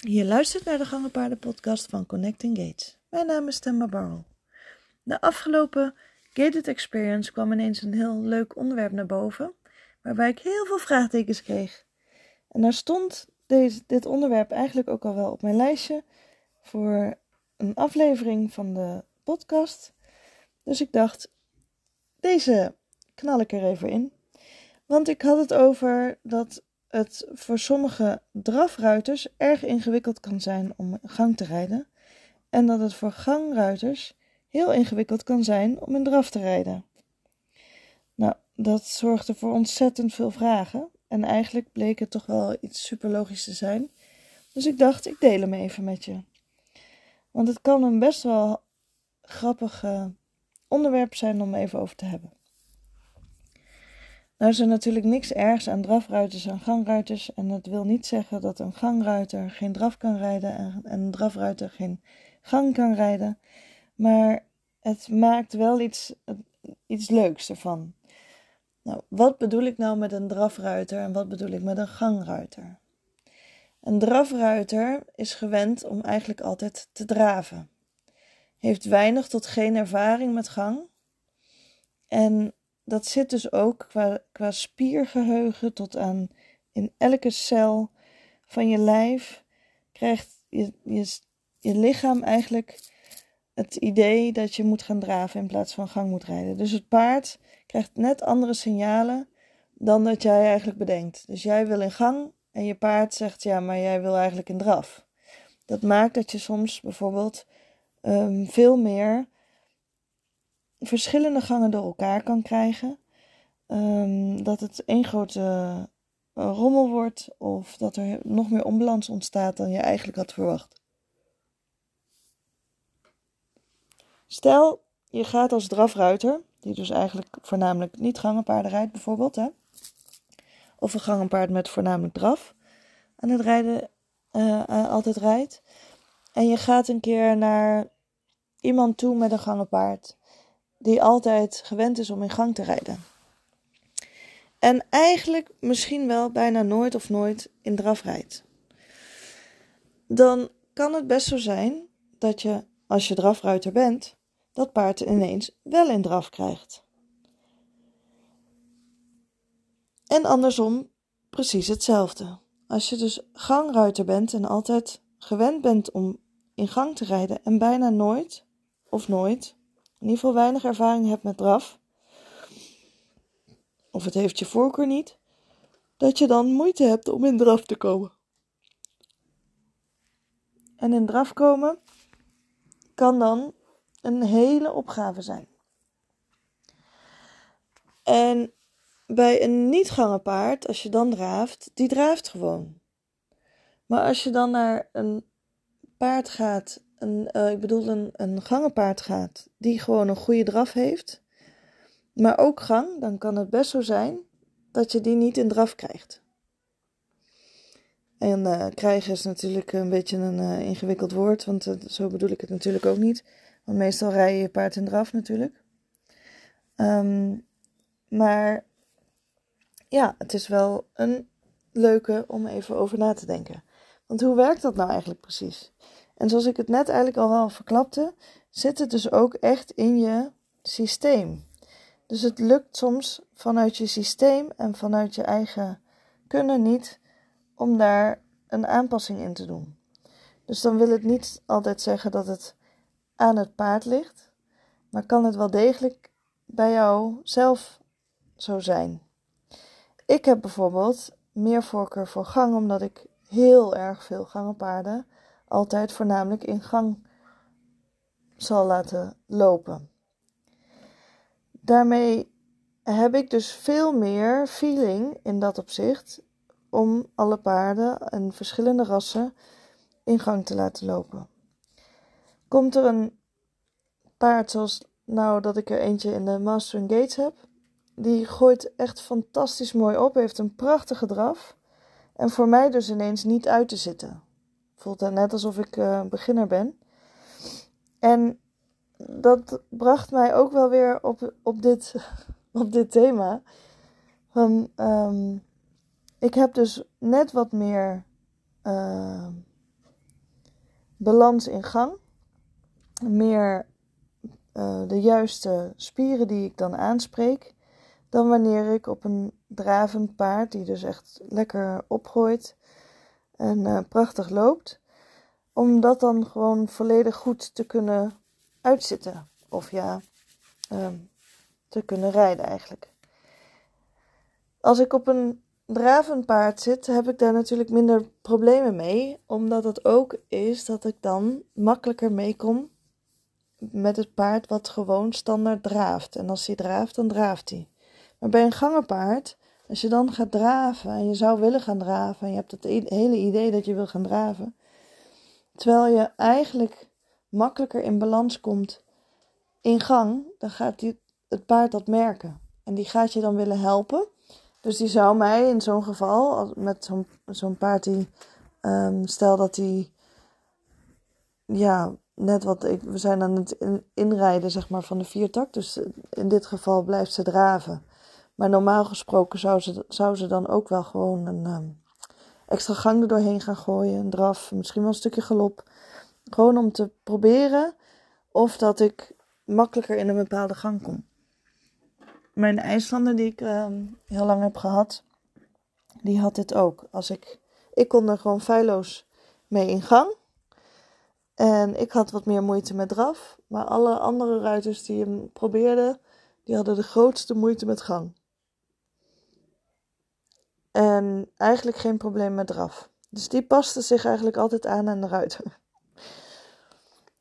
Je luistert naar de Gangenpaarden podcast van Connecting Gates. Mijn naam is Temma Barrel. De afgelopen Gated Experience kwam ineens een heel leuk onderwerp naar boven, waarbij ik heel veel vraagtekens kreeg. En daar stond deze, dit onderwerp eigenlijk ook al wel op mijn lijstje voor een aflevering van de podcast. Dus ik dacht, deze knal ik er even in. Want ik had het over dat het voor sommige drafruiters erg ingewikkeld kan zijn om gang te rijden. En dat het voor gangruiters heel ingewikkeld kan zijn om in draf te rijden. Nou, dat zorgde voor ontzettend veel vragen. En eigenlijk bleek het toch wel iets super logisch te zijn. Dus ik dacht, ik deel hem even met je. Want het kan een best wel grappig onderwerp zijn om even over te hebben. Nou is natuurlijk niks ergs aan drafruiters en gangruiters. En dat wil niet zeggen dat een gangruiter geen draf kan rijden en een drafruiter geen gang kan rijden. Maar het maakt wel iets, iets leuks ervan. Nou, wat bedoel ik nou met een drafruiter en wat bedoel ik met een gangruiter? Een drafruiter is gewend om eigenlijk altijd te draven. Heeft weinig tot geen ervaring met gang. En dat zit dus ook qua, qua spiergeheugen tot aan in elke cel van je lijf krijgt je, je, lichaam eigenlijk het idee dat je moet gaan draven in plaats van gang moet rijden. Dus het paard krijgt net andere signalen dan dat jij eigenlijk bedenkt. Dus jij wil in gang en je paard zegt ja, maar jij wil eigenlijk in draf. Dat maakt dat je soms bijvoorbeeld um, veel meer verschillende gangen door elkaar kan krijgen. Um, dat het één grote uh, rommel wordt of dat er nog meer onbalans ontstaat dan je eigenlijk had verwacht. Stel, je gaat als drafruiter, die dus eigenlijk voornamelijk niet gangenpaarden rijdt bijvoorbeeld, hè? of een gangenpaard met voornamelijk draf aan het rijden uh, uh, altijd rijdt. En je gaat een keer naar iemand toe met een gangenpaard die altijd gewend is om in gang te rijden. En eigenlijk misschien wel bijna nooit of nooit in draf rijdt. Dan kan het best zo zijn dat je, als je drafruiter bent, dat paard ineens wel in draf krijgt. En andersom precies hetzelfde. Als je dus gangruiter bent en altijd gewend bent om in gang te rijden en bijna nooit of nooit in ieder geval weinig ervaring hebt met draf, of het heeft je voorkeur niet, dat je dan moeite hebt om in draf te komen. En in draf komen kan dan een hele opgave zijn. En bij een niet paard, als je dan draaft, die draaft gewoon. Maar als je dan naar een paard gaat een, uh, ik bedoel een, een gangenpaard gaat die gewoon een goede draf heeft, maar ook gang, dan kan het best zo zijn dat je die niet in draf krijgt. En uh, krijgen is natuurlijk een beetje een uh, ingewikkeld woord, want zo bedoel ik het natuurlijk ook niet. Want meestal rij je paard in draf natuurlijk. Um, maar ja, het is wel een leuke om even over na te denken. Want hoe werkt dat nou eigenlijk precies? En zoals ik het net eigenlijk al wel verklapte, zit het dus ook echt in je systeem. Dus het lukt soms vanuit je systeem en vanuit je eigen kunnen niet om daar een aanpassing in te doen. Dus dan wil het niet altijd zeggen dat het aan het paard ligt, maar kan het wel degelijk bij jou zelf zo zijn. Ik heb bijvoorbeeld meer voorkeur voor gang omdat ik heel erg veel gangenpaarden altijd voornamelijk in gang zal laten lopen. Daarmee heb ik dus veel meer feeling in dat opzicht om alle paarden en verschillende rassen in gang te laten lopen. Komt er een paard zoals nou dat ik er eentje in de Master Gates heb, die gooit echt fantastisch mooi op, heeft een prachtige draf en voor mij dus ineens niet uit te zitten net alsof ik uh, beginner ben. En dat bracht mij ook wel weer op, op, dit, op dit thema. Van, um, ik heb dus net wat meer uh, balans in gang. Meer uh, de juiste spieren die ik dan aanspreek. Dan wanneer ik op een dravend paard, die dus echt lekker opgooit en uh, prachtig loopt, om dat dan gewoon volledig goed te kunnen uitzitten. Of ja, um, te kunnen rijden eigenlijk. Als ik op een dravend paard zit, heb ik daar natuurlijk minder problemen mee, omdat het ook is dat ik dan makkelijker meekom met het paard wat gewoon standaard draaft. En als hij draaft, dan draaft hij. Maar bij een gangenpaard, als je dan gaat draven en je zou willen gaan draven en je hebt het hele idee dat je wil gaan draven, terwijl je eigenlijk makkelijker in balans komt in gang, dan gaat die, het paard dat merken. En die gaat je dan willen helpen. Dus die zou mij in zo'n geval, met zo'n zo'n paard die, um, stel dat die, ja, net wat ik, we zijn aan het inrijden zeg maar van de viertak. Dus in dit geval blijft ze draven. Maar normaal gesproken zou ze, zou ze dan ook wel gewoon een um, extra gang er doorheen gaan gooien. Een draf, misschien wel een stukje galop. Gewoon om te proberen of dat ik makkelijker in een bepaalde gang kom. Mijn IJslander die ik ehm, heel lang heb gehad, die had dit ook. Als ik, ik kon er gewoon feilloos mee in gang. En ik had wat meer moeite met draf. Maar alle andere ruiters die hem probeerden, die hadden de grootste moeite met gang. En eigenlijk geen probleem met draf. Dus die paste zich eigenlijk altijd aan de ruiter.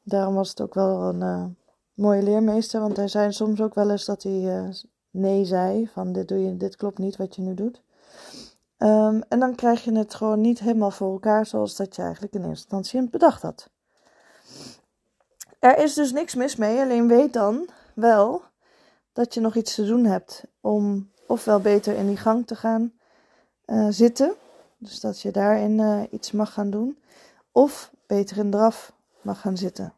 Daarom was het ook wel een uh, mooie leermeester. Want hij zei soms ook wel eens dat hij uh, nee zei. Van dit, doe je, dit klopt niet wat je nu doet. Um, en dan krijg je het gewoon niet helemaal voor elkaar zoals dat je eigenlijk in eerste instantie bedacht had. Er is dus niks mis mee, alleen weet dan wel dat je nog iets te doen hebt om ofwel beter in die gang te gaan uh, zitten, dus dat je daarin uh, iets mag gaan doen, of beter in draf mag gaan zitten.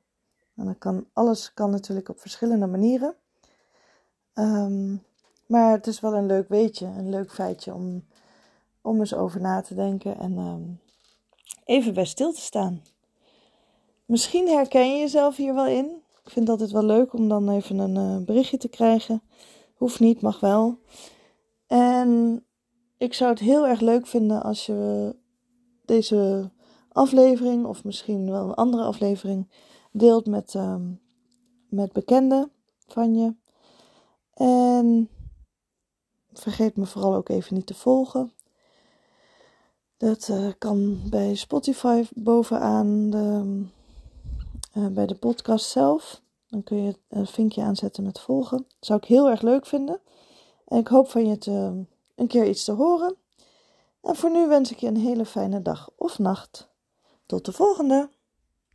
En dan kan alles kan natuurlijk op verschillende manieren. Um, maar het is wel een leuk weetje, een leuk feitje om, om eens over na te denken en um, even bij stil te staan. Misschien herken je jezelf hier wel in. Ik vind het altijd wel leuk om dan even een uh, berichtje te krijgen. Hoeft niet, mag wel. En ik zou het heel erg leuk vinden als je deze aflevering, of misschien wel een andere aflevering, deelt met, uh, met bekenden van je. En vergeet me vooral ook even niet te volgen. Dat uh, kan bij Spotify bovenaan de, uh, bij de podcast zelf. Dan kun je een vinkje aanzetten met volgen. Dat zou ik heel erg leuk vinden. En ik hoop van je te, een keer iets te horen. En voor nu wens ik je een hele fijne dag of nacht. Tot de volgende!